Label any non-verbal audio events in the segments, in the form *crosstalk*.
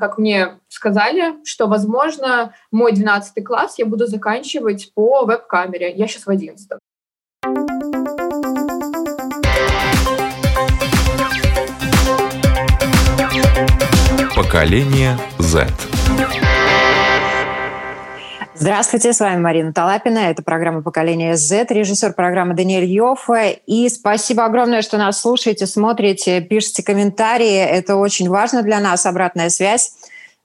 как мне сказали, что, возможно, мой 12 класс я буду заканчивать по веб-камере. Я сейчас в 11. Поколение Z. Здравствуйте, с вами Марина Талапина. Это программа «Поколение Z», режиссер программы Даниэль Йоффе. И спасибо огромное, что нас слушаете, смотрите, пишите комментарии. Это очень важно для нас, обратная связь.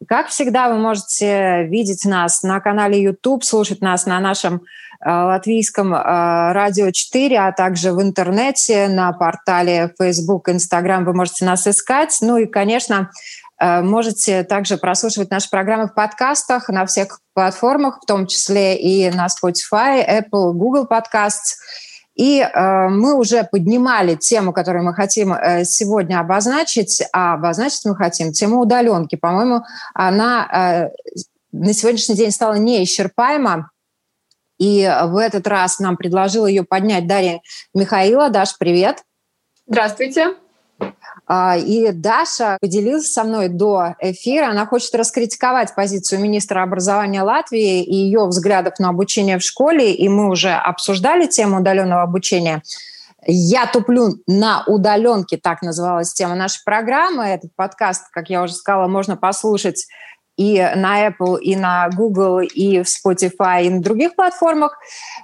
Как всегда, вы можете видеть нас на канале YouTube, слушать нас на нашем э, латвийском э, радио 4, а также в интернете, на портале Facebook, Instagram вы можете нас искать. Ну и, конечно, можете также прослушивать наши программы в подкастах на всех платформах, в том числе и на Spotify, Apple, Google Podcasts. И э, мы уже поднимали тему, которую мы хотим э, сегодня обозначить, а обозначить мы хотим тему удаленки. По-моему, она э, на сегодняшний день стала неисчерпаема. И в этот раз нам предложила ее поднять Дарья Михаила. Даш, привет. Здравствуйте. А, и Даша поделилась со мной до эфира. Она хочет раскритиковать позицию министра образования Латвии и ее взглядов на обучение в школе. И мы уже обсуждали тему удаленного обучения. «Я туплю на удаленке», так называлась тема нашей программы. Этот подкаст, как я уже сказала, можно послушать и на Apple, и на Google, и в Spotify, и на других платформах.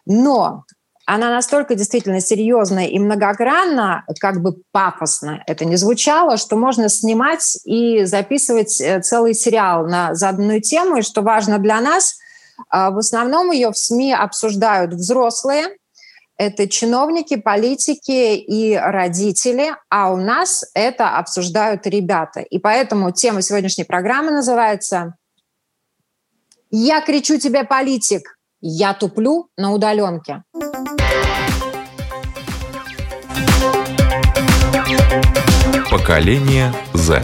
Но она настолько действительно серьезная и многогранна, как бы пафосно это не звучало, что можно снимать и записывать э, целый сериал на заданную тему. И что важно для нас, а, в основном ее в СМИ обсуждают взрослые, это чиновники, политики и родители, а у нас это обсуждают ребята. И поэтому тема сегодняшней программы называется «Я кричу тебе, политик, я туплю на удаленке». Поколение Z.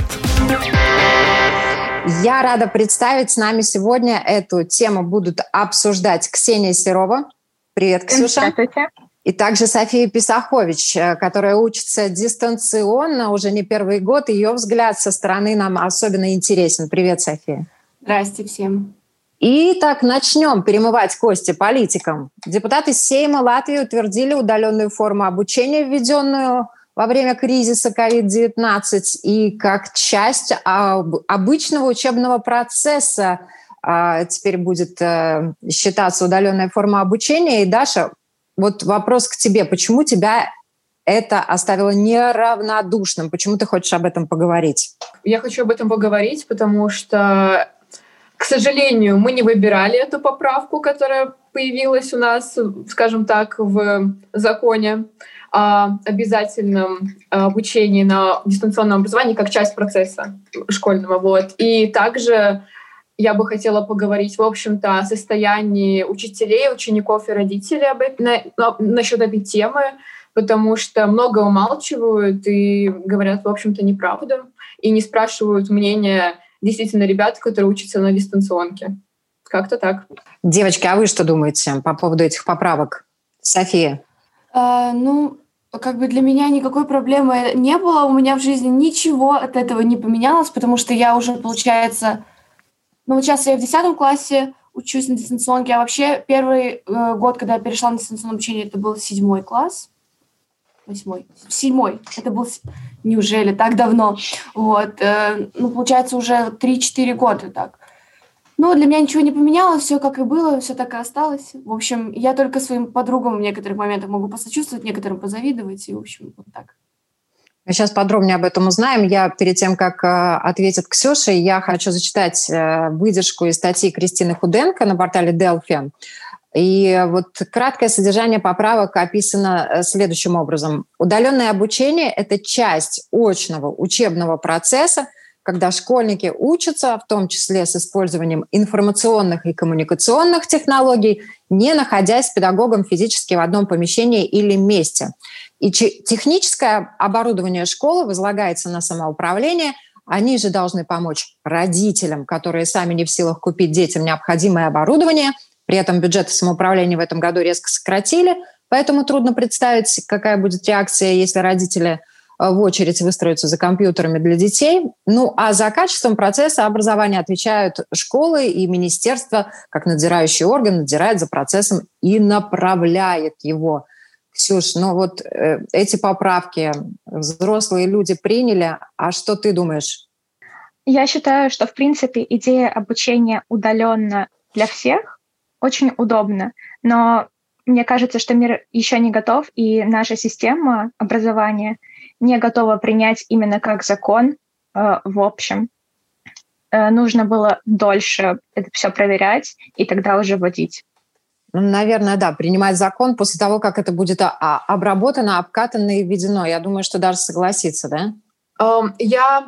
Я рада представить с нами сегодня эту тему будут обсуждать Ксения Серова. Привет, Ксюша. Здравствуйте. И также София Писахович, э, которая учится дистанционно уже не первый год. Ее взгляд со стороны нам особенно интересен. Привет, София. Здравствуйте всем. И так начнем перемывать кости политикам. Депутаты Сейма Латвии утвердили удаленную форму обучения, введенную во время кризиса COVID-19 и как часть обычного учебного процесса а, теперь будет э, считаться удаленная форма обучения. И, Даша, вот вопрос к тебе. Почему тебя это оставило неравнодушным? Почему ты хочешь об этом поговорить? Я хочу об этом поговорить, потому что, к сожалению, мы не выбирали эту поправку, которая появилась у нас, скажем так, в законе обязательном обучении на дистанционном образовании как часть процесса школьного. Вот. И также я бы хотела поговорить, в общем-то, о состоянии учителей, учеников и родителей об этом, на, насчет этой темы, потому что много умалчивают и говорят, в общем-то, неправду, и не спрашивают мнения действительно ребят, которые учатся на дистанционке. Как-то так. Девочки, а вы что думаете по поводу этих поправок? София? А, ну, как бы для меня никакой проблемы не было. У меня в жизни ничего от этого не поменялось, потому что я уже, получается, ну сейчас я в 10 классе учусь на дистанционке, а вообще первый э, год, когда я перешла на дистанционное обучение, это был седьмой класс. Восьмой. Седьмой. Это был... Неужели? Так давно. Вот. Э, ну, получается, уже 3-4 года так. Ну, для меня ничего не поменялось, все как и было, все так и осталось. В общем, я только своим подругам в некоторых моментах могу посочувствовать, некоторым позавидовать, и, в общем, вот так. Мы сейчас подробнее об этом узнаем. Я перед тем, как э, ответит Ксюша, я хочу зачитать э, выдержку из статьи Кристины Худенко на портале Delphi. И вот краткое содержание поправок описано э, следующим образом. Удаленное обучение – это часть очного учебного процесса, когда школьники учатся, в том числе с использованием информационных и коммуникационных технологий, не находясь с педагогом физически в одном помещении или месте. И техническое оборудование школы возлагается на самоуправление. Они же должны помочь родителям, которые сами не в силах купить детям необходимое оборудование. При этом бюджеты самоуправления в этом году резко сократили, поэтому трудно представить, какая будет реакция, если родители в очередь выстроиться за компьютерами для детей. Ну, а за качеством процесса образования отвечают школы и министерство, как надзирающий орган, надзирает за процессом и направляет его. Ксюш, ну вот э, эти поправки взрослые люди приняли, а что ты думаешь? Я считаю, что, в принципе, идея обучения удаленно для всех очень удобна, но мне кажется, что мир еще не готов, и наша система образования не готова принять именно как закон э, в общем. Э, нужно было дольше это все проверять и тогда уже вводить. Ну, наверное, да, принимать закон после того, как это будет а, а, обработано, обкатано и введено. Я думаю, что даже согласиться, да? Um, я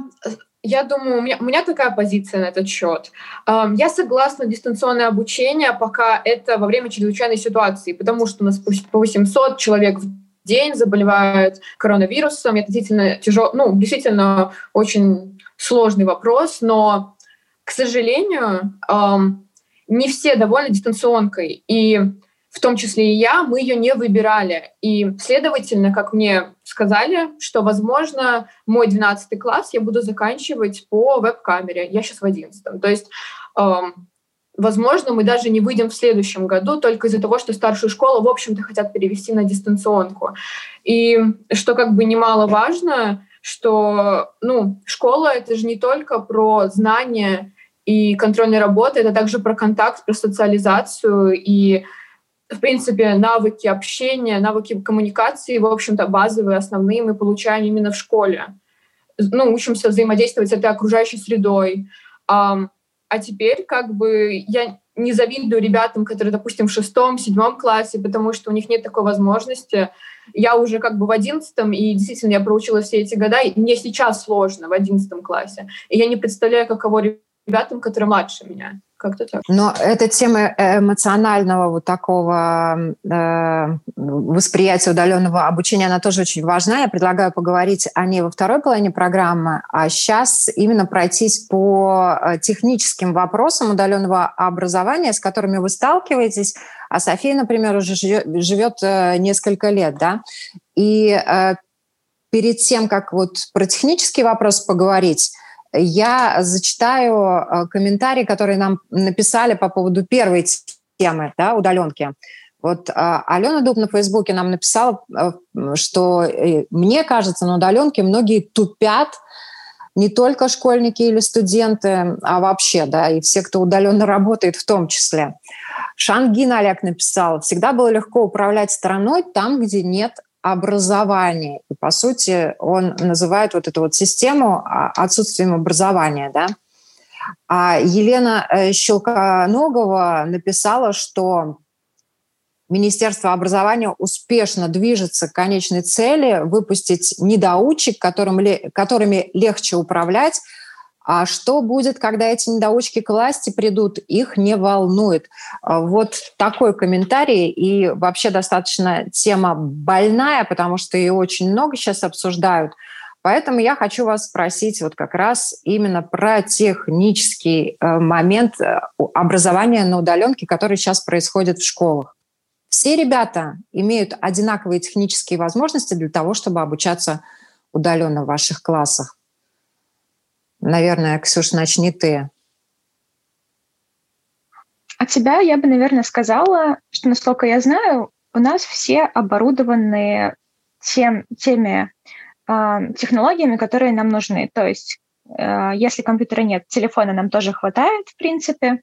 я думаю, у меня, у меня такая позиция на этот счет. Я согласна дистанционное обучение, пока это во время чрезвычайной ситуации, потому что у нас по 800 человек в день заболевают коронавирусом. Это действительно тяжело, ну, действительно очень сложный вопрос, но, к сожалению, не все довольны дистанционкой. И в том числе и я, мы ее не выбирали. И, следовательно, как мне сказали, что, возможно, мой 12 класс я буду заканчивать по веб-камере. Я сейчас в 11. То есть, эм, возможно, мы даже не выйдем в следующем году только из-за того, что старшую школу, в общем-то, хотят перевести на дистанционку. И что как бы немаловажно, что ну, школа — это же не только про знания и контрольные работы, это также про контакт, про социализацию и в принципе, навыки общения, навыки коммуникации, в общем-то, базовые, основные мы получаем именно в школе. Ну, учимся взаимодействовать с этой окружающей средой. А теперь как бы я не завидую ребятам, которые, допустим, в шестом, седьмом классе, потому что у них нет такой возможности. Я уже как бы в одиннадцатом, и действительно я проучила все эти года, и мне сейчас сложно в одиннадцатом классе. И я не представляю, каково ребятам, которые младше меня. Как-то так. Но эта тема эмоционального вот такого э, восприятия удаленного обучения, она тоже очень важна. Я предлагаю поговорить о ней во второй половине программы, а сейчас именно пройтись по э, техническим вопросам удаленного образования, с которыми вы сталкиваетесь. А София, например, уже живет, живет э, несколько лет, да? И э, перед тем, как вот про технический вопрос поговорить, я зачитаю э, комментарии, которые нам написали по поводу первой темы, да, удаленки. Вот а, Алена Дуб на Фейсбуке нам написала, э, что мне кажется, на удаленке многие тупят, не только школьники или студенты, а вообще, да, и все, кто удаленно *laughs* работает в том числе. Шангин Олег написал, всегда было легко управлять страной там, где нет образования. И, по сути, он называет вот эту вот систему а, отсутствием образования, да. А Елена э, Щелконогова написала, что Министерство образования успешно движется к конечной цели выпустить недоучек, которым, которыми легче управлять, а что будет, когда эти недоучки к власти придут, их не волнует. А вот такой комментарий. И вообще достаточно тема больная, потому что ее очень много сейчас обсуждают. Поэтому я хочу вас спросить вот как раз именно про технический э, момент э, образования на удаленке, который сейчас происходит в школах. Все ребята имеют одинаковые технические возможности для того, чтобы обучаться удаленно в ваших классах. Наверное, Ксюш, начни ты. От тебя я бы, наверное, сказала, что, насколько я знаю, у нас все оборудованы тем, теми э, технологиями, которые нам нужны. То есть, э, если компьютера нет, телефона нам тоже хватает, в принципе.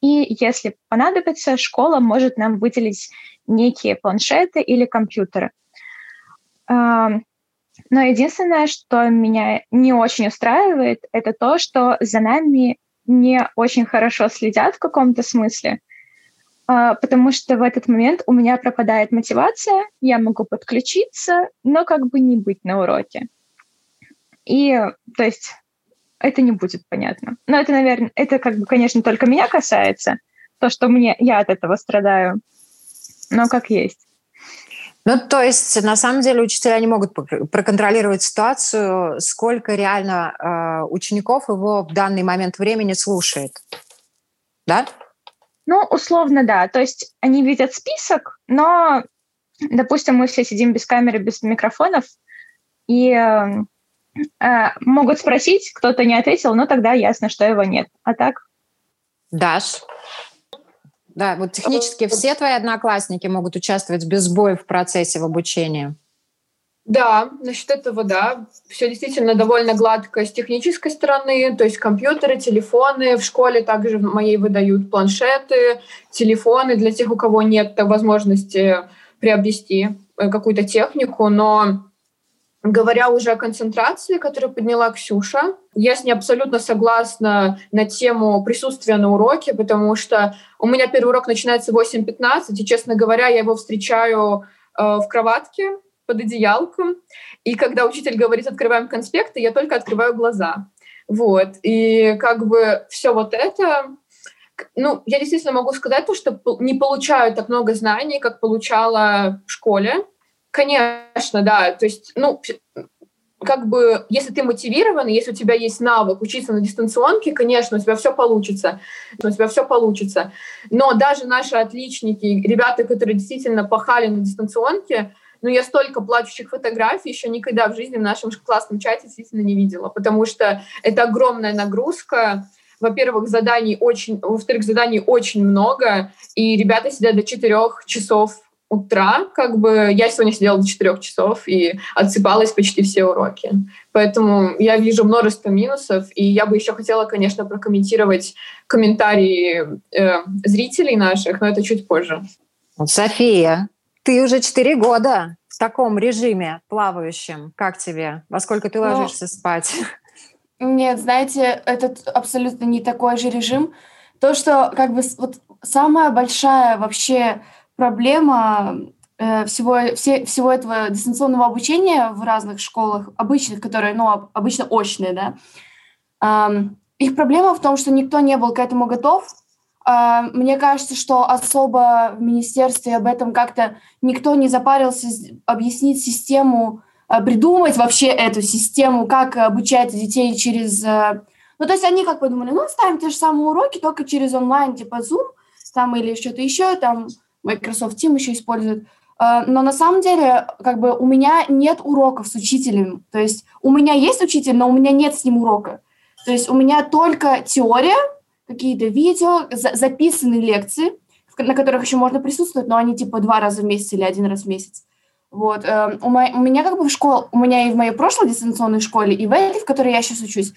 И если понадобится, школа может нам выделить некие планшеты или компьютеры. Но единственное, что меня не очень устраивает, это то, что за нами не очень хорошо следят в каком-то смысле, а, потому что в этот момент у меня пропадает мотивация, я могу подключиться, но как бы не быть на уроке. И, то есть, это не будет понятно. Но это, наверное, это как бы, конечно, только меня касается, то, что мне, я от этого страдаю, но как есть. Ну, то есть, на самом деле, учителя не могут проконтролировать ситуацию, сколько реально э, учеников его в данный момент времени слушает. Да? Ну, условно, да. То есть они видят список, но, допустим, мы все сидим без камеры, без микрофонов, и э, э, могут спросить, кто-то не ответил, но тогда ясно, что его нет. А так? Даш, да, вот технически все твои одноклассники могут участвовать без боя в процессе в обучении? Да, насчет этого, да. Все действительно довольно гладко с технической стороны, то есть компьютеры, телефоны. В школе также моей выдают планшеты, телефоны для тех, у кого нет возможности приобрести э, какую-то технику, но Говоря уже о концентрации, которую подняла Ксюша, я с ней абсолютно согласна на тему присутствия на уроке, потому что у меня первый урок начинается в 8.15, и, честно говоря, я его встречаю э, в кроватке под одеялком, и когда учитель говорит «открываем конспекты», я только открываю глаза. Вот. И как бы все вот это ну, я действительно могу сказать то, что не получаю так много знаний, как получала в школе, Конечно, да. То есть, ну, как бы, если ты мотивирован, если у тебя есть навык учиться на дистанционке, конечно, у тебя все получится. У тебя все получится. Но даже наши отличники, ребята, которые действительно пахали на дистанционке, ну, я столько плачущих фотографий еще никогда в жизни в нашем классном чате действительно не видела, потому что это огромная нагрузка. Во-первых, заданий очень, во-вторых, заданий очень много, и ребята сидят до четырех часов утра, как бы я сегодня сидела до 4 часов и отсыпалась почти все уроки. Поэтому я вижу множество минусов, и я бы еще хотела, конечно, прокомментировать комментарии э, зрителей наших, но это чуть позже. София, ты уже 4 года в таком режиме плавающем. Как тебе? Во сколько ты ну, ложишься ну, спать? Нет, знаете, это абсолютно не такой же режим. То, что как бы вот самая большая вообще проблема э, всего, все, всего этого дистанционного обучения в разных школах, обычных, которые, ну, обычно очные, да, их проблема в том, что никто не был к этому готов. Э, мне кажется, что особо в министерстве об этом как-то никто не запарился объяснить систему, э, придумать вообще эту систему, как обучать детей через... Э, ну, то есть они как подумали, ну, ставим те же самые уроки, только через онлайн, типа Zoom, там или что-то еще, там Microsoft Team еще используют. А, но на самом деле, как бы у меня нет уроков с учителем. То есть у меня есть учитель, но у меня нет с ним урока. То есть у меня только теория, какие-то видео, за записанные лекции, на которых еще можно присутствовать, но они типа два раза в месяц или один раз в месяц. Вот. Эм, у, у меня как бы в школе, у меня и в моей прошлой дистанционной школе, и в этой, в которой я сейчас учусь,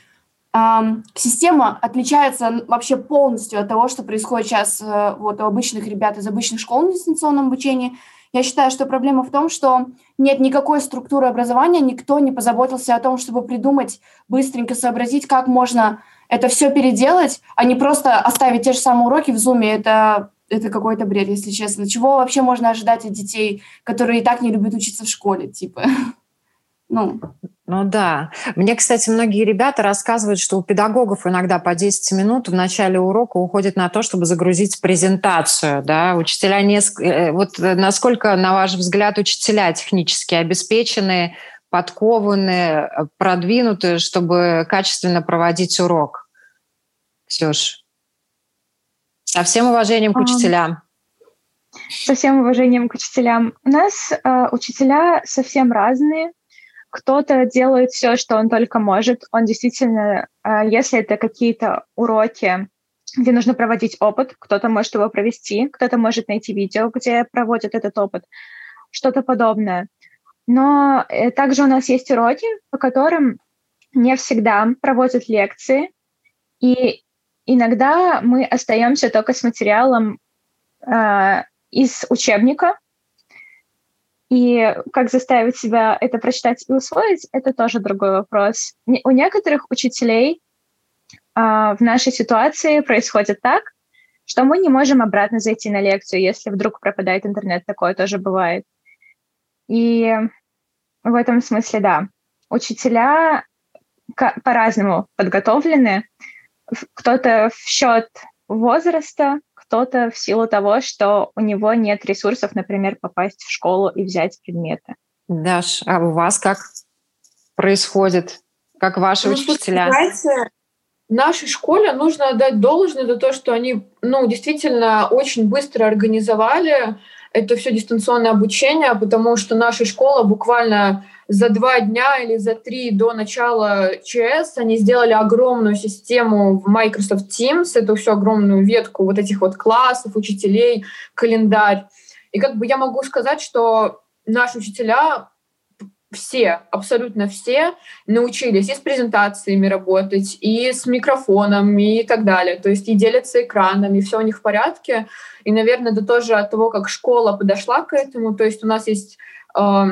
Система отличается вообще полностью от того, что происходит сейчас э, вот, у обычных ребят из обычных школ на дистанционном обучении. Я считаю, что проблема в том, что нет никакой структуры образования, никто не позаботился о том, чтобы придумать, быстренько сообразить, как можно это все переделать, а не просто оставить те же самые уроки в Zoom. Это, это какой-то бред, если честно. Чего вообще можно ожидать от детей, которые и так не любят учиться в школе, типа? *laughs* Ну, ну да. Мне, кстати, многие ребята рассказывают, что у педагогов иногда по 10 минут в начале урока уходит на то, чтобы загрузить презентацию. Да? Учителя не... Э, вот насколько, на ваш взгляд, учителя технически обеспечены, подкованы, продвинуты, чтобы качественно проводить урок? Ксюш, со всем уважением к учителям. Со всем уважением к учителям. У нас э, учителя совсем разные кто-то делает все, что он только может. Он действительно, а, если это какие-то уроки, где нужно проводить опыт, кто-то может его провести, кто-то может найти видео, где проводят этот опыт, что-то подобное. Но э, также у нас есть уроки, по которым не всегда проводят лекции, и иногда мы остаемся только с материалом э, из учебника, и как заставить себя это прочитать и усвоить, это тоже другой вопрос. У некоторых учителей а, в нашей ситуации происходит так, что мы не можем обратно зайти на лекцию, если вдруг пропадает интернет, такое тоже бывает. И в этом смысле, да, учителя по-разному подготовлены. Кто-то в счет возраста, кто-то в силу того, что у него нет ресурсов, например, попасть в школу и взять предметы. Даш, а у вас как происходит? Как ваши ну, учителя? Знаете, нашей школе нужно отдать должное за то, что они ну, действительно очень быстро организовали это все дистанционное обучение, потому что наша школа буквально за два дня или за три до начала ЧС они сделали огромную систему в Microsoft Teams, эту всю огромную ветку вот этих вот классов, учителей, календарь. И как бы я могу сказать, что наши учителя все, абсолютно все научились и с презентациями работать, и с микрофоном, и так далее. То есть и делятся экранами, все у них в порядке. И, наверное, это тоже от того, как школа подошла к этому. То есть у нас есть э, э,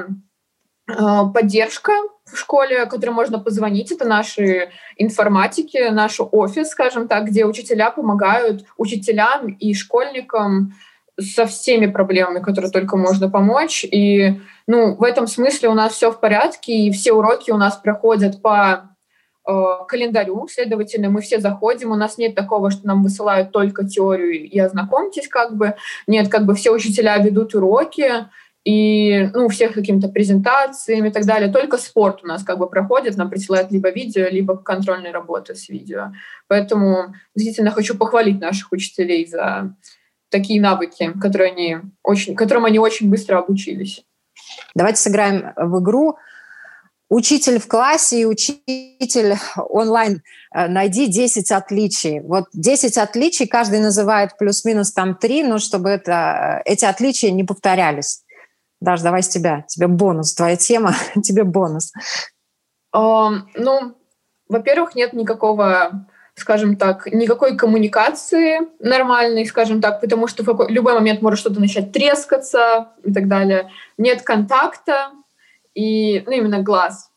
поддержка в школе, которой можно позвонить. Это наши информатики, наш офис, скажем так, где учителя помогают учителям и школьникам со всеми проблемами, которые только можно помочь. И ну, в этом смысле у нас все в порядке, и все уроки у нас проходят по э, календарю, следовательно, мы все заходим, у нас нет такого, что нам высылают только теорию и ознакомьтесь как бы. Нет, как бы все учителя ведут уроки, и ну, всех какими-то презентациями и так далее. Только спорт у нас как бы проходит, нам присылают либо видео, либо контрольные работы с видео. Поэтому действительно хочу похвалить наших учителей за такие навыки, которые они очень, которым они очень быстро обучились. Давайте сыграем в игру учитель в классе и учитель онлайн. Э, найди 10 отличий. Вот 10 отличий, каждый называет плюс-минус там 3, но чтобы это, э, эти отличия не повторялись. Даже давай с тебя. Тебе бонус. Твоя тема, *laughs* тебе бонус. Um, ну, во-первых, нет никакого скажем так, никакой коммуникации нормальной, скажем так, потому что в любой момент может что-то начать трескаться и так далее. Нет контакта и, ну, именно глаз,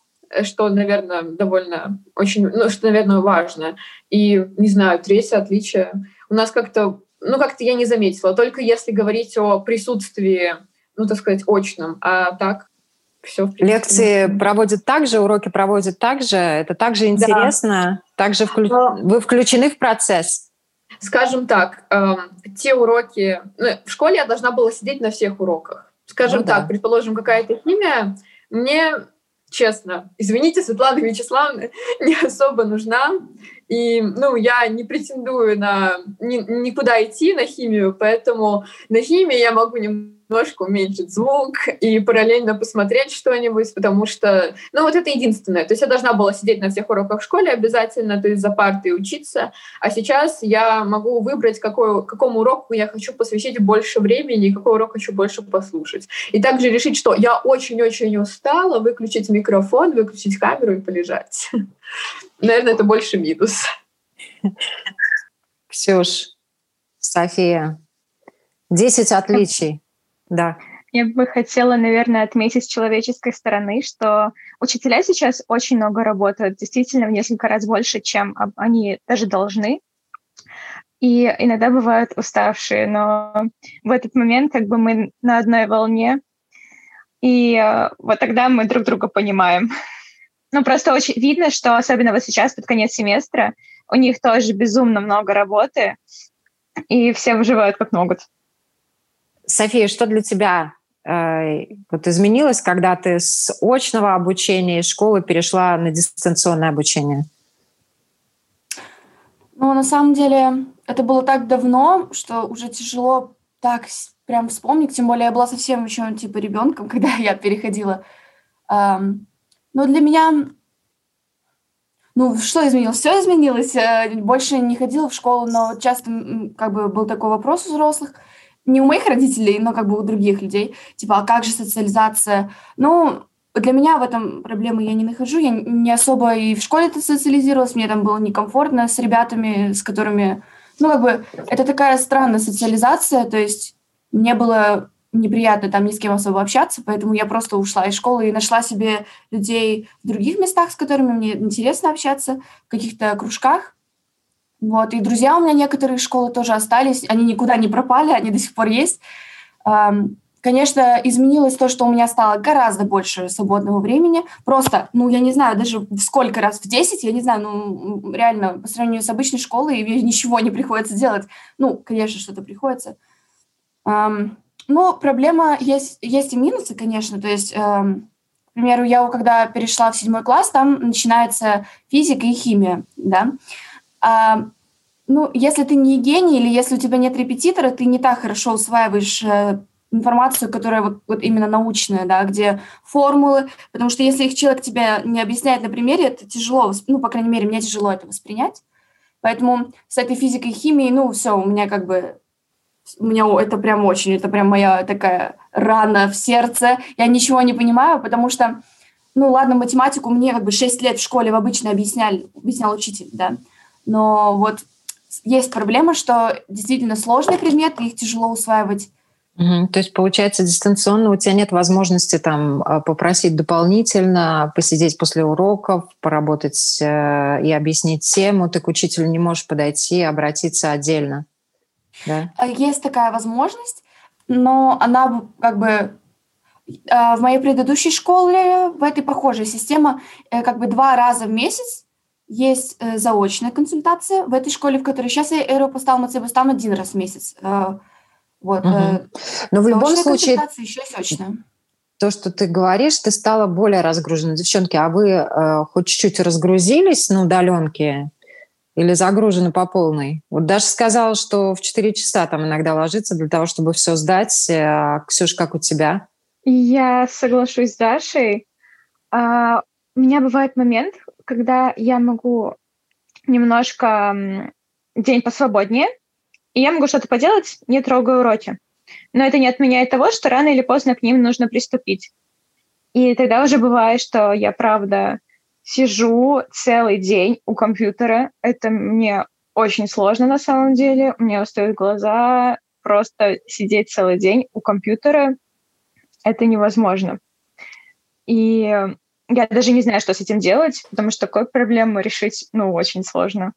что, наверное, довольно очень, ну, что, наверное, важно. И, не знаю, третье отличие. У нас как-то, ну, как-то я не заметила, только если говорить о присутствии, ну, так сказать, очном, а так все. В принципе, Лекции проводят так же, уроки проводят так же. Это также интересно. Да. Также вклю... вы включены в процесс. Скажем так, э, те уроки... Ну, в школе я должна была сидеть на всех уроках. Скажем ну, так, да. предположим, какая-то химия. Мне, честно, извините, Светлана Вячеславовна, *laughs* не особо нужна. И, ну, я не претендую на ни, никуда идти на химию, поэтому на химии я могу немного немножко уменьшить звук и параллельно посмотреть что-нибудь, потому что, ну, вот это единственное. То есть я должна была сидеть на всех уроках в школе обязательно, то есть за партой учиться, а сейчас я могу выбрать, какой, какому уроку я хочу посвятить больше времени и какой урок хочу больше послушать. И также решить, что я очень-очень устала, выключить микрофон, выключить камеру и полежать. *laughs* Наверное, это больше минус. Ксюш, София, 10 отличий да. Я бы хотела, наверное, отметить с человеческой стороны, что учителя сейчас очень много работают, действительно в несколько раз больше, чем они даже должны. И иногда бывают уставшие, но в этот момент как бы мы на одной волне, и э, вот тогда мы друг друга понимаем. *laughs* Ну, просто очень видно, что особенно вот сейчас, под конец семестра, у них тоже безумно много работы, и все выживают как могут. София, что для тебя э, вот изменилось, когда ты с очного обучения из школы перешла на дистанционное обучение? Ну, на самом деле, это было так давно, что уже тяжело так прям вспомнить. Тем более, я была совсем еще типа ребенком, *laughs* когда я переходила. но для меня ну, что изменилось? Все изменилось. Э, больше не ходила в школу, но часто как бы был такой вопрос у взрослых – не у моих родителей, но как бы у других людей, типа, а как же социализация? Ну, для меня в этом проблемы я не нахожу. Я не особо и в школе-то социализировалась, мне там было некомфортно с ребятами, с которыми... Ну, как бы, это такая странная социализация, то есть мне было неприятно там ни с кем особо общаться, поэтому я просто ушла из школы и нашла себе людей в других местах, с которыми мне интересно общаться, в каких-то кружках. Вот, и друзья у меня некоторые школы тоже остались, они никуда не пропали, они до сих пор есть. Конечно, изменилось то, что у меня стало гораздо больше свободного времени. Просто, ну, я не знаю, даже в сколько раз, в 10, я не знаю, ну, реально, по сравнению с обычной школой, ничего не приходится делать. Ну, конечно, что-то приходится. Но проблема есть, есть и минусы, конечно. То есть, к примеру, я когда перешла в седьмой класс, там начинается физика и химия, да. А, ну, если ты не гений или если у тебя нет репетитора, ты не так хорошо усваиваешь э, информацию, которая вот, вот именно научная, да, где формулы, потому что если их человек тебе не объясняет на примере, это тяжело, ну, по крайней мере, мне тяжело это воспринять. Поэтому с этой физикой и химией, ну, все, у меня как бы у меня это прям очень, это прям моя такая рана в сердце. Я ничего не понимаю, потому что, ну ладно, математику мне как бы 6 лет в школе в обычно объясняли, объяснял учитель, да. Но вот есть проблема, что действительно сложные предметы, их тяжело усваивать. Угу. То есть, получается, дистанционно у тебя нет возможности там а, попросить дополнительно, посидеть после уроков, поработать э, и объяснить тему. Ты к учителю не можешь подойти, обратиться отдельно. Да? А, есть такая возможность, но она как бы а, в моей предыдущей школе в этой похожей системе э, как бы два раза в месяц есть э, заочная консультация. В этой школе, в которой сейчас я Аэропостал Мацебустан один раз в месяц. Э, вот. Угу. Но в любом случае... еще сочная. То, что ты говоришь, ты стала более разгружена. Девчонки, а вы э, хоть чуть-чуть разгрузились на удаленке или загружены по полной? Вот Даша сказала, что в 4 часа там иногда ложится для того, чтобы все сдать. А, Ксюш, как у тебя? Я соглашусь с Дашей. А, у меня бывает момент, когда я могу немножко день посвободнее, и я могу что-то поделать, не трогая уроки. Но это не отменяет того, что рано или поздно к ним нужно приступить. И тогда уже бывает, что я, правда, сижу целый день у компьютера. Это мне очень сложно на самом деле. У меня устают глаза. Просто сидеть целый день у компьютера — это невозможно. И я даже не знаю, что с этим делать, потому что такую проблему решить, ну, очень сложно.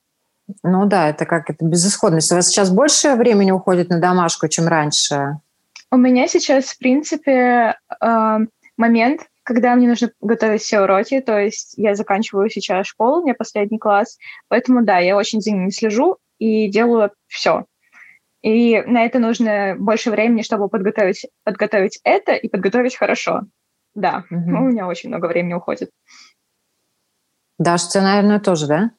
Ну да, это как это безысходность. У вас сейчас больше времени уходит на домашку, чем раньше? У меня сейчас, в принципе, э, момент, когда мне нужно готовить все уроки, то есть я заканчиваю сейчас школу, у меня последний класс, поэтому да, я очень за ними слежу и делаю все. И на это нужно больше времени, чтобы подготовить, подготовить это и подготовить хорошо. Да, угу. ну, у меня очень много времени уходит. Даша, ты, наверное, тоже, да?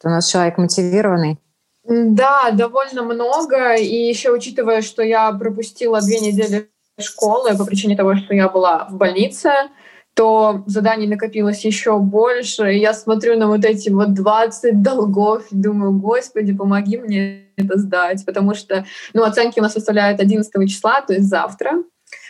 Ты у нас человек мотивированный. Да, довольно много. И еще учитывая, что я пропустила две недели школы по причине того, что я была в больнице, то заданий накопилось еще больше. И я смотрю на вот эти вот 20 долгов и думаю, господи, помоги мне это сдать. Потому что ну, оценки у нас составляют 11 числа, то есть завтра.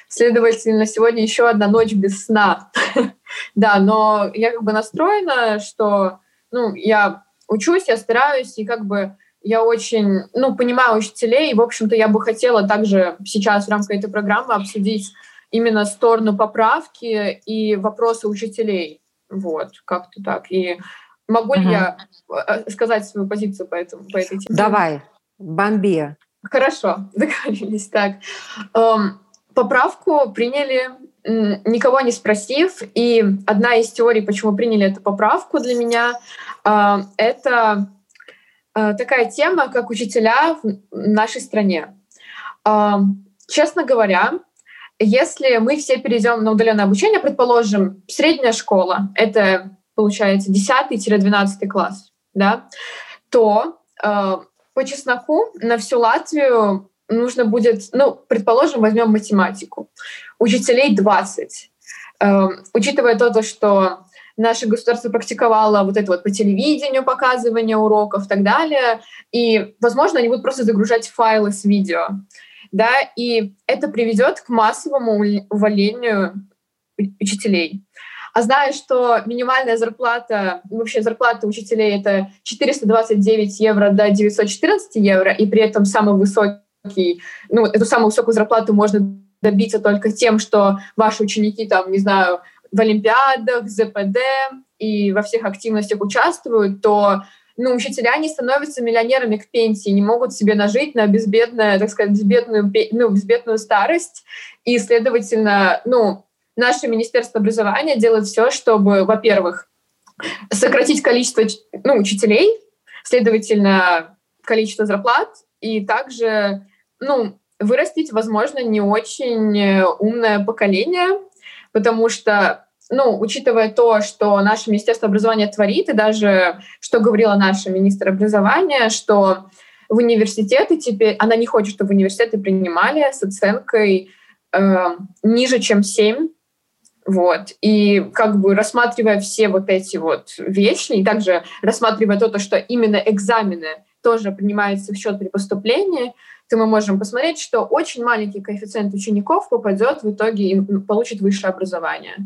Следовательно, сегодня еще одна ночь без сна. *laughs* да, но я как бы настроена, что ну, я учусь, я стараюсь, и как бы я очень, ну, понимаю учителей, и, в общем-то, я бы хотела также сейчас в рамках этой программы обсудить именно сторону поправки и вопросы учителей. Вот, как-то так. И могу ли я э, сказать свою позицию по, этому, по этой теме? Давай, бомби. Хорошо, *laughs* договорились. Так, эм, Поправку приняли, никого не спросив. И одна из теорий, почему приняли эту поправку для меня, а, это а, такая тема, как учителя в нашей стране. А, честно говоря, если мы все перейдем на удаленное обучение, предположим, средняя школа, это получается 10-12 класс, да, то по чесноку на всю Латвию нужно будет, ну, предположим, возьмем математику. Учителей 20. Эм, учитывая то, что наше государство практиковало вот это вот по телевидению показывание уроков и так далее, и, возможно, они будут просто загружать файлы с видео, да, и это приведет к массовому увольнению учителей. А зная, что минимальная зарплата, вообще зарплата учителей это 429 евро до 914 евро, и при этом самый высокий высокий, ну, эту самую высокую зарплату можно добиться только тем, что ваши ученики там, не знаю, в Олимпиадах, ЗПД и во всех активностях участвуют, то ну, учителя не становятся миллионерами к пенсии, не могут себе нажить на безбедную, так сказать, безбедную, ну, безбедную старость. И, следовательно, ну, наше Министерство образования делает все, чтобы, во-первых, сократить количество ну, учителей, следовательно, количество зарплат, и также ну, вырастить, возможно, не очень э, умное поколение, потому что ну, учитывая то, что наше Министерство образования творит, и даже что говорила наша министр образования, что в университеты теперь, она не хочет, чтобы в университеты принимали с оценкой э, ниже, чем 7. Вот. И как бы рассматривая все вот эти вот вещи, и также рассматривая то, что именно экзамены тоже принимаются в счет при поступлении, то мы можем посмотреть, что очень маленький коэффициент учеников попадет в итоге и получит высшее образование.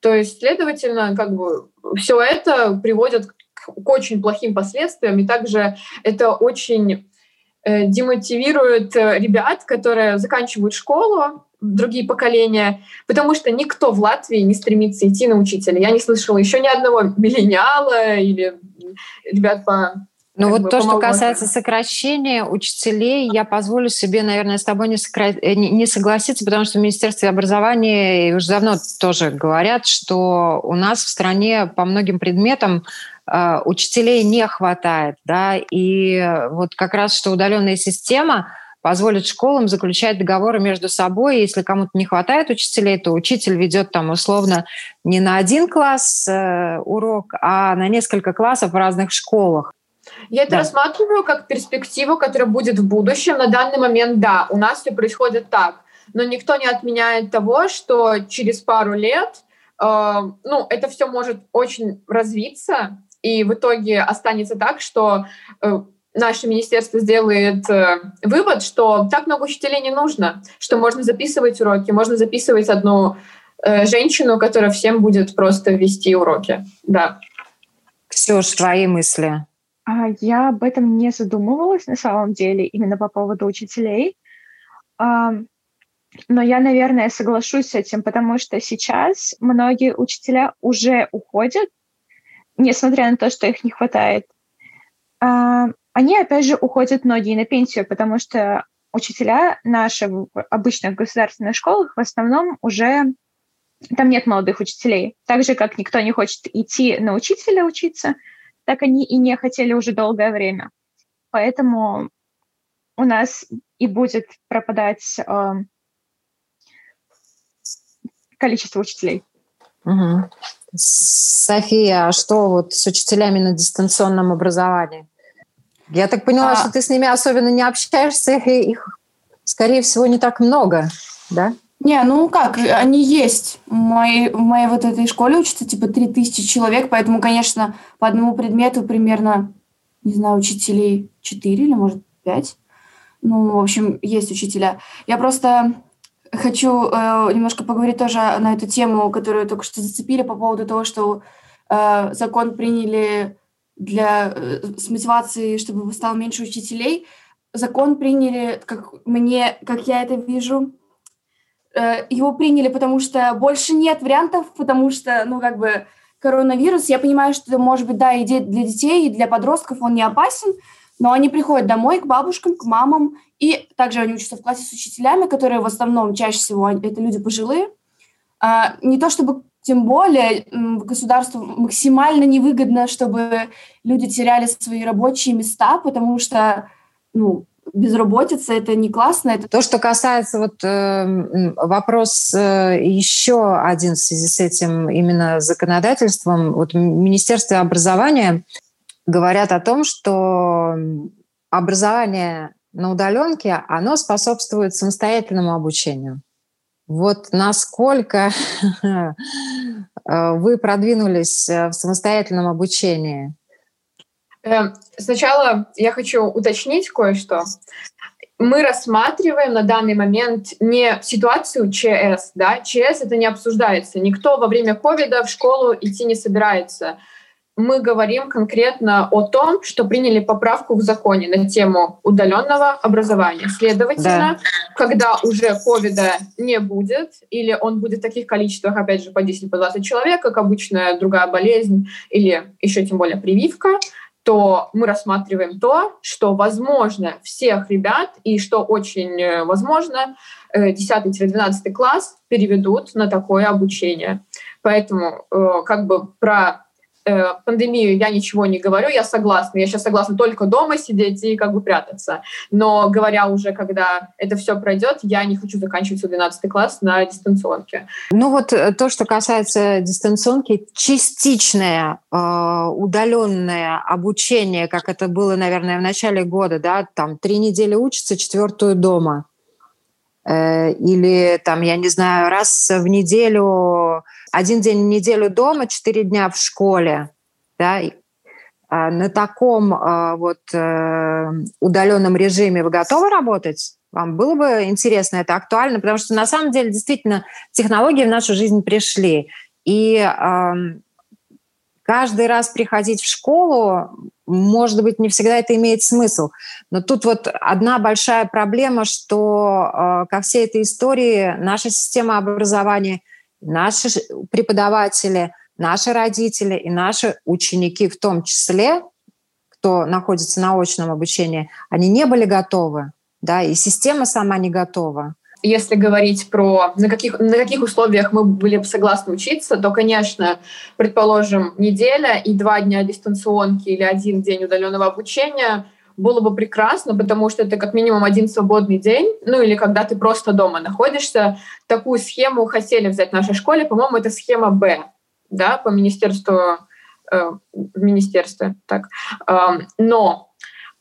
То есть, следовательно, как бы все это приводит к, к очень плохим последствиям, и также это очень э, демотивирует э, ребят, которые заканчивают школу, другие поколения, потому что никто в Латвии не стремится идти на учителя. Я не слышала еще ни одного миллениала или ребят по ну вот бы, то, что касается сокращения учителей, я позволю себе, наверное, с тобой не, сокра... Э, не согласиться, потому что в Министерстве образования уже давно тоже говорят, что у нас в стране по многим предметам э, учителей не хватает, да, и вот как раз что удаленная система позволит школам заключать договоры между собой. Если кому-то не хватает учителей, то учитель ведет там условно не на один класс э, урок, а на несколько классов в разных школах. Я это да. рассматриваю как перспективу, которая будет в будущем. На данный момент, да, у нас все происходит так. Но никто не отменяет того, что через пару лет э, ну, это все может очень развиться, и в итоге останется так, что э, наше министерство сделает э, вывод, что так много учителей не нужно, что можно записывать уроки, можно записывать одну э, женщину, которая всем будет просто вести уроки. Да. Ксюш, твои мысли? А, я об этом не задумывалась на самом деле, именно по поводу учителей. Но я, наверное, соглашусь с этим, потому что сейчас многие учителя уже уходят, несмотря на то, что их не хватает. А, они, опять же, уходят многие на пенсию, потому что учителя наши в обычных государственных школах в основном уже там нет молодых учителей. Так же, как никто не хочет идти на учителя учиться, так они и не хотели уже долгое время. Поэтому у нас и будет пропадать э, количество учителей. Угу. София, а что вот с учителями на дистанционном образовании? Я так поняла, а... что ты с ними особенно не общаешься, и их, скорее всего, не так много, да? Не, ну как, они есть. В моей, в моей вот этой школе учатся типа 3000 человек, поэтому, конечно, по одному предмету примерно, не знаю, учителей 4 или, может, 5. Ну, в общем, есть учителя. Я просто хочу э, немножко поговорить тоже на эту тему, которую только что зацепили по поводу того, что э, закон приняли для, э, с мотивацией, чтобы стало меньше учителей. Закон приняли, как мне, как я это вижу, его приняли, потому что больше нет вариантов, потому что, ну, как бы, коронавирус, я понимаю, что, может быть, да, и для детей, и для подростков он не опасен, но они приходят домой к бабушкам, к мамам, и также они учатся в классе с учителями, которые в основном чаще всего это люди пожилые. А, не то чтобы тем более государству максимально невыгодно, чтобы люди теряли свои рабочие места, потому что ну, безработица, это не классно. Это... То, что касается вот э, вопрос э, еще один в связи с этим именно законодательством, вот Министерство образования говорят о том, что образование на удаленке, оно способствует самостоятельному обучению. Вот насколько *laughs* э, вы продвинулись в самостоятельном обучении? Эм, сначала я хочу уточнить кое-что. Мы рассматриваем на данный момент не ситуацию ЧС, да, ЧС это не обсуждается. Никто во время ковида в школу идти не собирается. Мы говорим конкретно о том, что приняли поправку в законе на тему удаленного образования. Следовательно, да. когда уже ковида не будет, или он будет в таких количествах, опять же, по 10-20 человек, как обычная другая болезнь, или еще тем более прививка, то мы рассматриваем то, что возможно всех ребят и что очень э, возможно 10-12 э, класс переведут на такое обучение. Поэтому э, как бы про э, пандемию я ничего не говорю, я согласна. Я сейчас согласна только дома сидеть и как бы прятаться. Но говоря уже, когда это все пройдет, я не хочу заканчивать свой 12 класс на дистанционке. Ну вот э, то, что касается дистанционки, частичное э, удаленное обучение, как это было, наверное, в начале года, да, там три недели учатся, четвертую дома. Э, или там, я не знаю, раз в неделю, один день в неделю дома, четыре дня в школе, да, а на таком а, вот э, удаленном режиме вы готовы работать? Вам было бы интересно, это актуально, потому что на самом деле действительно технологии в нашу жизнь пришли. И каждый раз приходить в школу, может быть, не всегда это имеет смысл. Но тут вот одна большая проблема, что э, ко всей этой истории наша система образования, наши преподаватели, наши родители и наши ученики в том числе, кто находится на очном обучении, они не были готовы, да, и система сама не готова. Если говорить про на каких, на каких условиях мы были бы согласны учиться, то, конечно, предположим, неделя и два дня дистанционки или один день удаленного обучения было бы прекрасно, потому что это как минимум один свободный день, ну или когда ты просто дома находишься. Такую схему хотели взять в нашей школе, по-моему, это схема Б, да, по министерству, э, министерстве, так. Э, но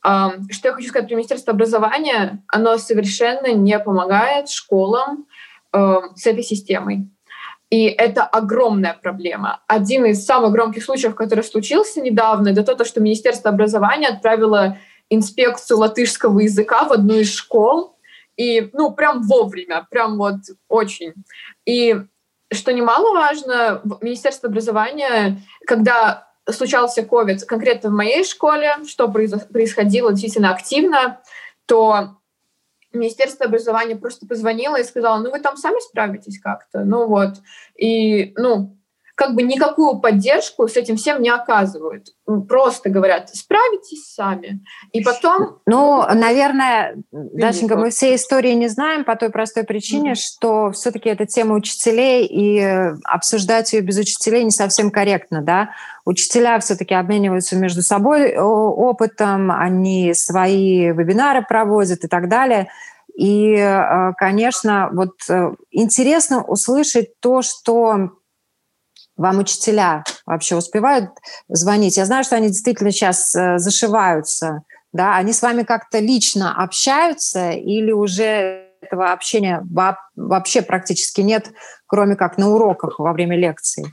что я хочу сказать про Министерство образования, оно совершенно не помогает школам с этой системой. И это огромная проблема. Один из самых громких случаев, который случился недавно, это то, что Министерство образования отправило инспекцию латышского языка в одну из школ, и, ну, прям вовремя, прям вот очень. И что немаловажно, Министерство образования, когда случался COVID конкретно в моей школе, что происходило действительно активно, то Министерство образования просто позвонило и сказало, ну вы там сами справитесь как-то, ну вот. И, ну, как бы никакую поддержку с этим всем не оказывают. Просто говорят, справитесь сами. И потом... Ну, наверное, Дашенька, мы все истории не знаем по той простой причине, mm-hmm. что все-таки это тема учителей, и обсуждать ее без учителей не совсем корректно, да. Учителя все-таки обмениваются между собой опытом, они свои вебинары проводят и так далее. И, э, конечно, вот э, интересно услышать то, что вам учителя вообще успевают звонить? Я знаю, что они действительно сейчас э, зашиваются. Да? Они с вами как-то лично общаются или уже этого общения вообще практически нет, кроме как на уроках во время лекций,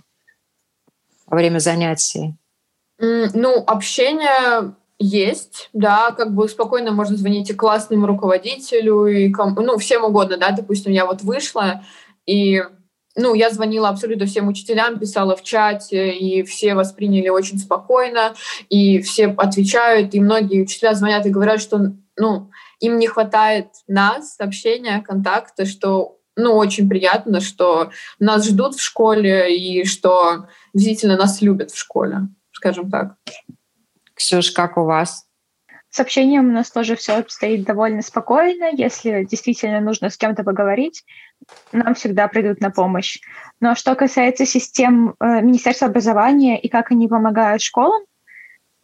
во время занятий? Ну, общение есть, да, как бы спокойно можно звонить и классному руководителю, и кому, ну, всем угодно, да, допустим, я вот вышла, и ну, я звонила абсолютно всем учителям, писала в чате, и все восприняли очень спокойно, и все отвечают, и многие учителя звонят и говорят, что, ну, им не хватает нас, общения, контакта, что, ну, очень приятно, что нас ждут в школе и что действительно нас любят в школе, скажем так. Ксюш, как у вас? С общением у нас тоже все обстоит довольно спокойно. Если действительно нужно с кем-то поговорить, нам всегда придут на помощь. Но что касается систем э, Министерства образования и как они помогают школам,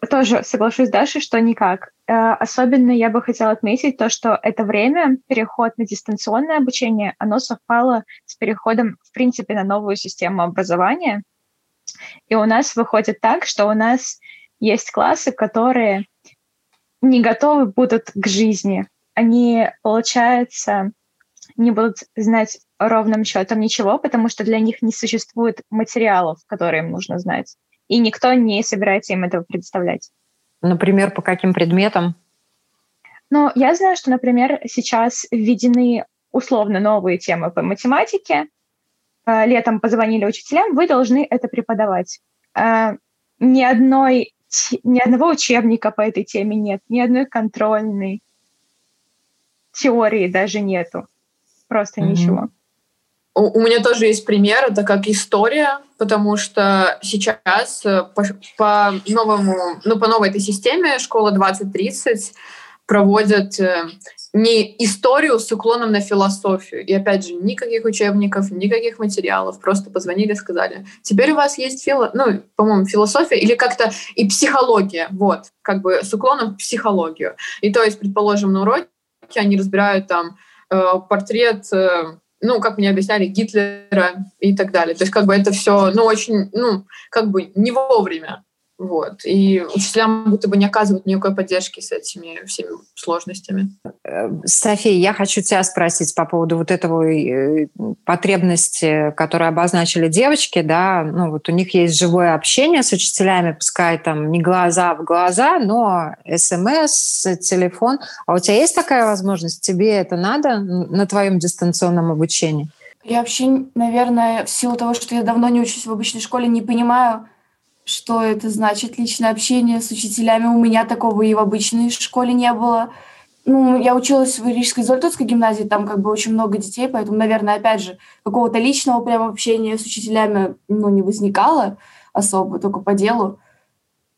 тоже соглашусь с что никак. Э, особенно я бы хотела отметить то, что это время, переход на дистанционное обучение, оно совпало с переходом, в принципе, на новую систему образования. И у нас выходит так, что у нас есть классы, которые не готовы будут к жизни. Они, получается, не будут знать ровным счетом ничего, потому что для них не существует материалов, которые им нужно знать. И никто не собирается им этого представлять. Например, по каким предметам? Ну, я знаю, что, например, сейчас введены условно новые темы по математике. Э, летом позвонили учителям, вы должны это преподавать. Э, ни одной ни одного учебника по этой теме нет, ни одной контрольной теории даже нету. Просто mm-hmm. ничего. У, у меня тоже есть пример, это как история, потому что сейчас э, по, по новому, ну, по новой этой системе школа 2030 проводят э, не историю с уклоном на философию. И опять же, никаких учебников, никаких материалов. Просто позвонили и сказали, теперь у вас есть фило... ну, по-моему, философия или как-то и психология. Вот, как бы с уклоном в психологию. И то есть, предположим, на уроке они разбирают там портрет э, ну, как мне объясняли, Гитлера и так далее. То есть, как бы это все, ну, очень, ну, как бы не вовремя Вот. И учителям будто бы не оказывают никакой поддержки с этими всеми сложностями. Э, София, я хочу тебя спросить по поводу вот этого э, потребности, которую обозначили девочки, да, ну вот у них есть живое общение с учителями, пускай там не глаза в глаза, но смс, телефон. А у тебя есть такая возможность? Тебе это надо на твоем дистанционном обучении? Я вообще, наверное, в силу того, что я давно не учусь в обычной школе, не понимаю, что это значит личное общение с учителями. У меня такого и в обычной школе не было. Ну, я училась в Рижской Зольтовской гимназии, там как бы очень много детей, поэтому, наверное, опять же, какого-то личного прям общения с учителями, ну, не возникало особо, только по делу.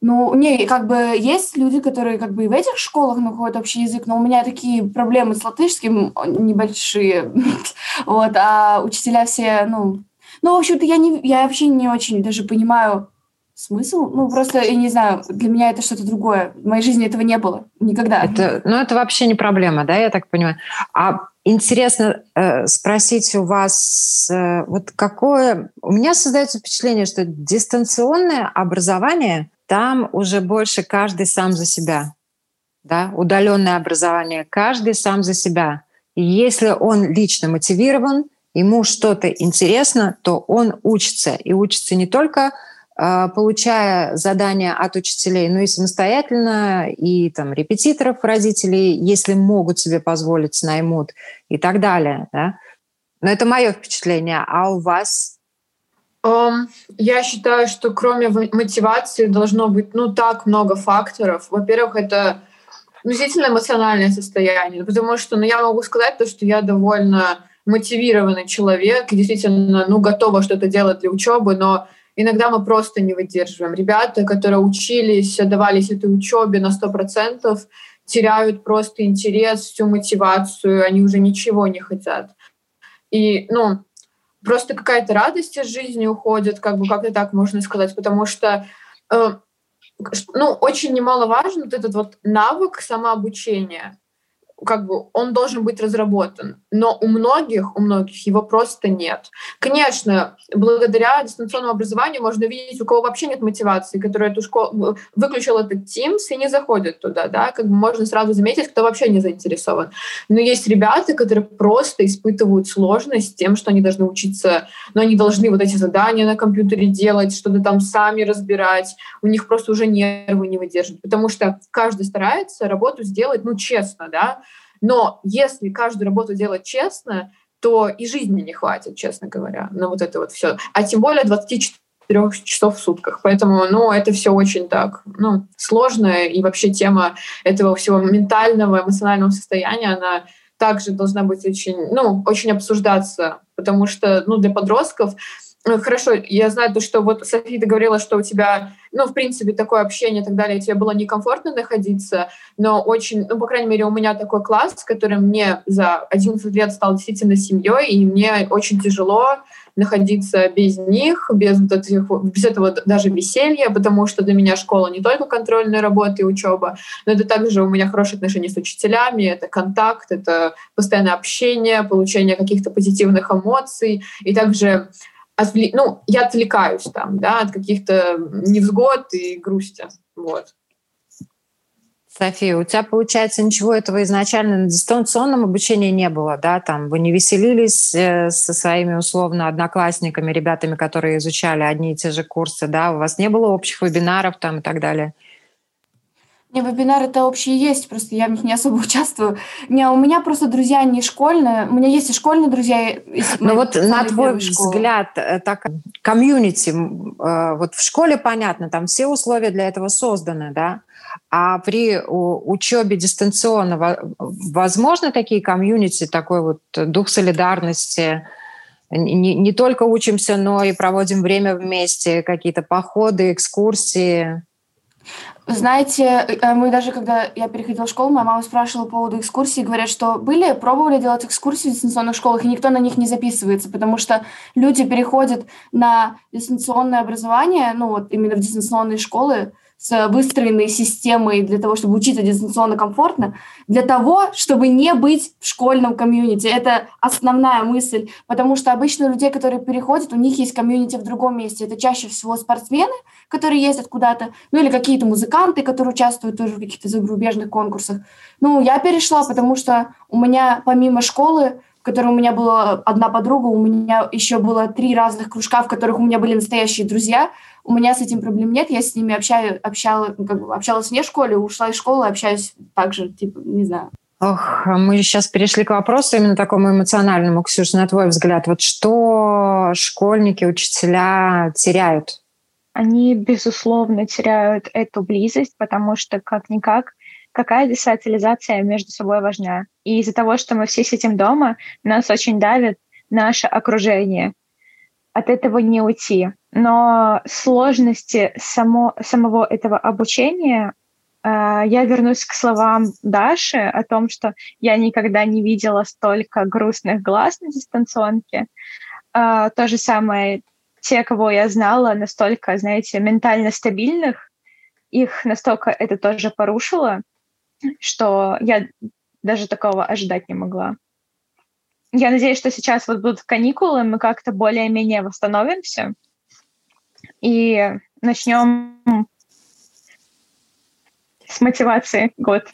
Ну, не, как бы есть люди, которые как бы и в этих школах находят общий язык, но у меня такие проблемы с латышским небольшие, *laughs* вот, а учителя все, ну, ну, в общем-то, я, не, я вообще не очень даже понимаю, смысл? Ну, просто, я не знаю, для меня это что-то другое. В моей жизни этого не было никогда. Это, ну, это вообще не проблема, да, я так понимаю. А интересно э, спросить у вас, э, вот какое... У меня создается впечатление, что дистанционное образование, там уже больше каждый сам за себя. Да? Удаленное образование, каждый сам за себя. И если он лично мотивирован, ему что-то интересно, то он учится. И учится не только получая задания от учителей, ну и самостоятельно, и там репетиторов родителей, если могут себе позволить, наймут и так далее. Да? Но это мое впечатление. А у вас? Um, я считаю, что кроме мотивации должно быть ну так много факторов. Во-первых, это действительно эмоциональное состояние, потому что ну, я могу сказать то, что я довольно мотивированный человек, действительно ну, готова что-то делать для учебы, но Иногда мы просто не выдерживаем. Ребята, которые учились, отдавались этой учебе на 100%, теряют просто интерес, всю мотивацию, они уже ничего не хотят. И, ну, просто какая-то радость из жизни уходит, как бы как-то так можно сказать, потому что э, ну, очень немаловажен вот этот вот навык самообучения как бы он должен быть разработан, но у многих, у многих его просто нет. Конечно, благодаря дистанционному образованию можно видеть, у кого вообще нет мотивации, который эту школу выключил этот Teams и не заходит туда, да, как бы можно сразу заметить, кто вообще не заинтересован. Но есть ребята, которые просто испытывают сложность с тем, что они должны учиться, но они должны вот эти задания на компьютере делать, что-то там сами разбирать, у них просто уже нервы не выдерживают, потому что каждый старается работу сделать, ну, честно, да, но если каждую работу делать честно, то и жизни не хватит, честно говоря, на вот это вот все. А тем более 24 часов в сутках. Поэтому, ну, это все очень так, ну, сложно. И вообще тема этого всего ментального, эмоционального состояния, она также должна быть очень, ну, очень обсуждаться, потому что, ну, для подростков хорошо, я знаю то, что вот София ты говорила, что у тебя, ну, в принципе, такое общение и так далее, тебе было некомфортно находиться, но очень, ну, по крайней мере, у меня такой класс, который мне за 11 лет стал действительно семьей, и мне очень тяжело находиться без них, без, вот этих, без этого даже веселья, потому что для меня школа не только контрольная работа и учеба, но это также у меня хорошие отношения с учителями, это контакт, это постоянное общение, получение каких-то позитивных эмоций, и также отвле... ну, я отвлекаюсь там, да, от каких-то невзгод и грусти, вот. София, у тебя, получается, ничего этого изначально на дистанционном обучении не было, да? Там вы не веселились э, со своими условно одноклассниками, ребятами, которые изучали одни и те же курсы, да? У вас не было общих вебинаров там и так далее? Не, вебинары-то общие есть, просто я в них не особо *laughs* участвую. Не, у меня просто друзья не школьные. У меня есть и школьные друзья. Ну вот на твой взгляд, э, так комьюнити, э, вот в школе понятно, там все условия для этого созданы, да? А при учебе дистанционно возможно такие комьюнити, такой вот дух солидарности, не, не только учимся, но и проводим время вместе, какие-то походы, экскурсии. Знаете, э, мы даже, когда я переходила в школу, моя мама спрашивала по поводу экскурсий, говорят, что были, пробовали делать экскурсии в дистанционных школах, и никто на них не записывается, потому что люди переходят на дистанционное образование, ну вот именно в дистанционные школы, с выстроенной системой для того, чтобы учиться дистанционно комфортно, для того, чтобы не быть в школьном комьюнити. Это основная мысль, потому что обычно людей, которые переходят, у них есть комьюнити в другом месте. Это чаще всего спортсмены, которые ездят куда-то, ну или какие-то музыканты, которые участвуют тоже в каких-то зарубежных конкурсах. Ну, я перешла, потому что у меня помимо школы которой у меня была одна подруга, у меня еще было три разных кружка, в которых у меня были настоящие друзья. У меня с этим проблем нет, я с ними общаю, общала, ну, как бы общалась вне школы, ушла из школы, общаюсь также, типа, не знаю. Ох, мы сейчас перешли к вопросу именно такому эмоциональному. Ксюша, на твой взгляд, вот что школьники, учителя теряют? Они, безусловно, теряют эту близость, потому что, как-никак, какая социализация между собой важна. И из-за того, что мы все сидим дома, нас очень давит наше окружение. От этого не уйти. Но сложности само, самого этого обучения э, я вернусь к словам Даши о том, что я никогда не видела столько грустных глаз на дистанционке. Э, то же самое, те, кого я знала, настолько, знаете, ментально стабильных, их настолько это тоже порушило, что я даже такого ожидать не могла. Я надеюсь, что сейчас вот будут каникулы, мы как-то более-менее восстановимся и начнем с мотивации год.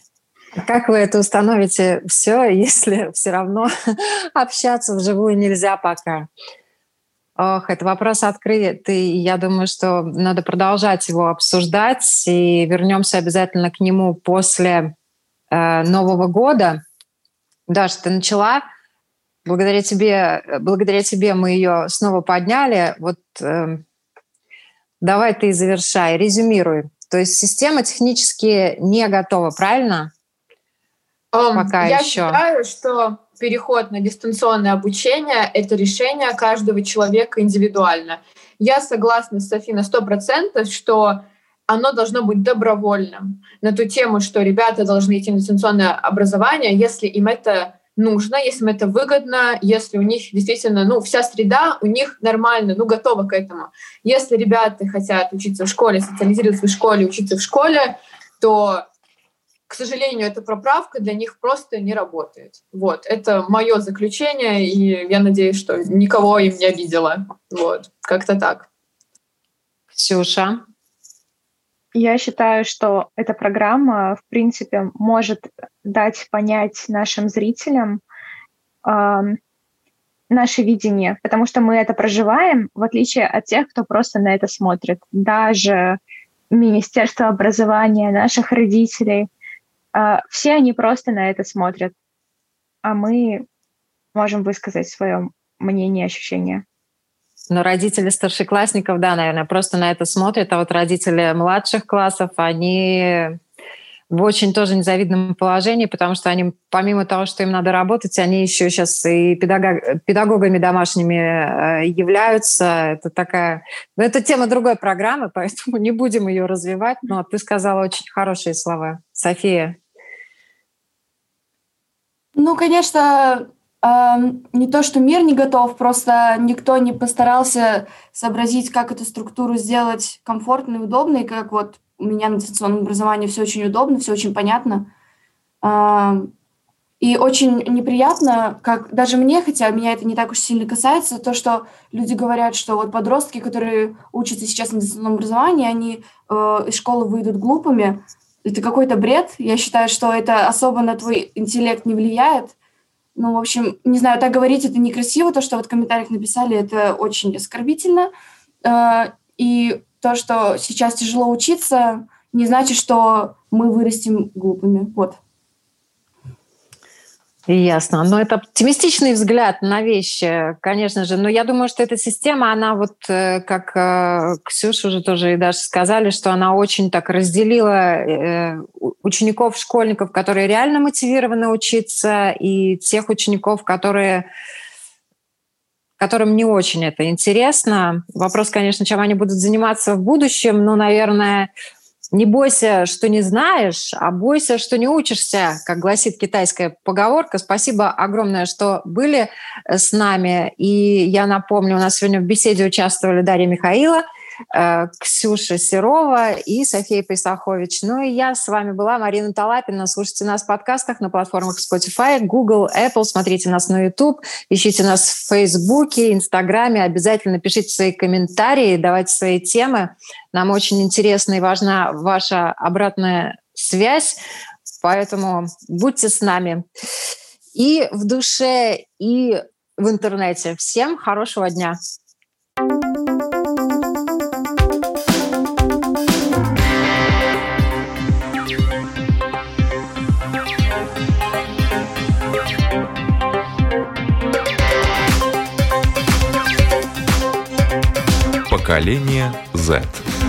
Как вы это установите все, *laughs* если все равно *laughs* общаться вживую нельзя пока? Ох, это вопрос открытый. Я думаю, что надо продолжать его обсуждать. И вернемся обязательно к нему после э, Нового года. Даша, ты начала. Благодаря тебе, благодаря тебе мы ее снова подняли. Вот э, давай ты завершай, резюмируй. То есть система технически не готова, правильно? Um, Пока я еще. считаю, что переход на дистанционное обучение – это решение каждого человека индивидуально. Я согласна с Софи на 100%, что оно должно быть добровольным на ту тему, что ребята должны идти на дистанционное образование, если им это нужно, если им это выгодно, если у них действительно, ну, вся среда у них нормально, ну, готова к этому. Если ребята хотят учиться в школе, социализироваться в школе, учиться в школе, то к сожалению, эта проправка для них просто не работает. Вот, это мое заключение, и я надеюсь, что никого им не обидела. Вот, как-то так. Ксюша? Я считаю, что эта программа, в принципе, может дать понять нашим зрителям э, наше видение, потому что мы это проживаем, в отличие от тех, кто просто на это смотрит. Даже Министерство образования, наших родителей — а, все они просто на это смотрят, а мы можем высказать свое мнение, ощущение. Но родители старшеклассников, да, наверное, просто на это смотрят, а вот родители младших классов, они в очень тоже незавидном положении, потому что они, помимо того, что им надо работать, они еще сейчас и педагог, педагогами домашними э, являются. Это такая... Но это тема другой программы, *laughs* поэтому не будем ее развивать. Но ты сказала очень хорошие слова. София. Ну, конечно, не то, что мир не готов, просто никто не постарался сообразить, как эту структуру сделать комфортной удобной, как вот у меня на дистанционном образовании все очень удобно, все очень понятно. И очень неприятно, как даже мне, хотя меня это не так уж сильно касается, то, что люди говорят, что вот подростки, которые учатся сейчас на дистанционном образовании, они э, из школы выйдут глупыми. Это какой-то бред. Я считаю, что это особо на твой интеллект не влияет. Ну, в общем, не знаю, так говорить это некрасиво, то, что вот в комментариях написали, это очень оскорбительно. Э, и то, что сейчас тяжело учиться, не значит, что мы вырастем глупыми. Вот. Ясно. Но это оптимистичный взгляд на вещи, конечно же. Но я думаю, что эта система, она вот, э, как э, Ксюша уже тоже и даже сказали, что она очень так разделила э, учеников, школьников, которые реально мотивированы учиться, и тех учеников, которые которым не очень это интересно. Вопрос, конечно, чем они будут заниматься в будущем, но, наверное, не бойся, что не знаешь, а бойся, что не учишься, как гласит китайская поговорка. Спасибо огромное, что были с нами. И я напомню, у нас сегодня в беседе участвовали Дарья Михаила, э, Ксюша Серова и София Пейсахович. Ну и я с вами была, Марина Талапина. Слушайте нас в подкастах на платформах Spotify, Google, Apple. Смотрите нас на YouTube, ищите нас в Фейсбуке, Инстаграме. Обязательно пишите свои комментарии, давайте свои темы. Нам очень интересна и важна ваша обратная связь, поэтому будьте с нами и в душе, и в интернете. Всем хорошего дня! Поколение Z.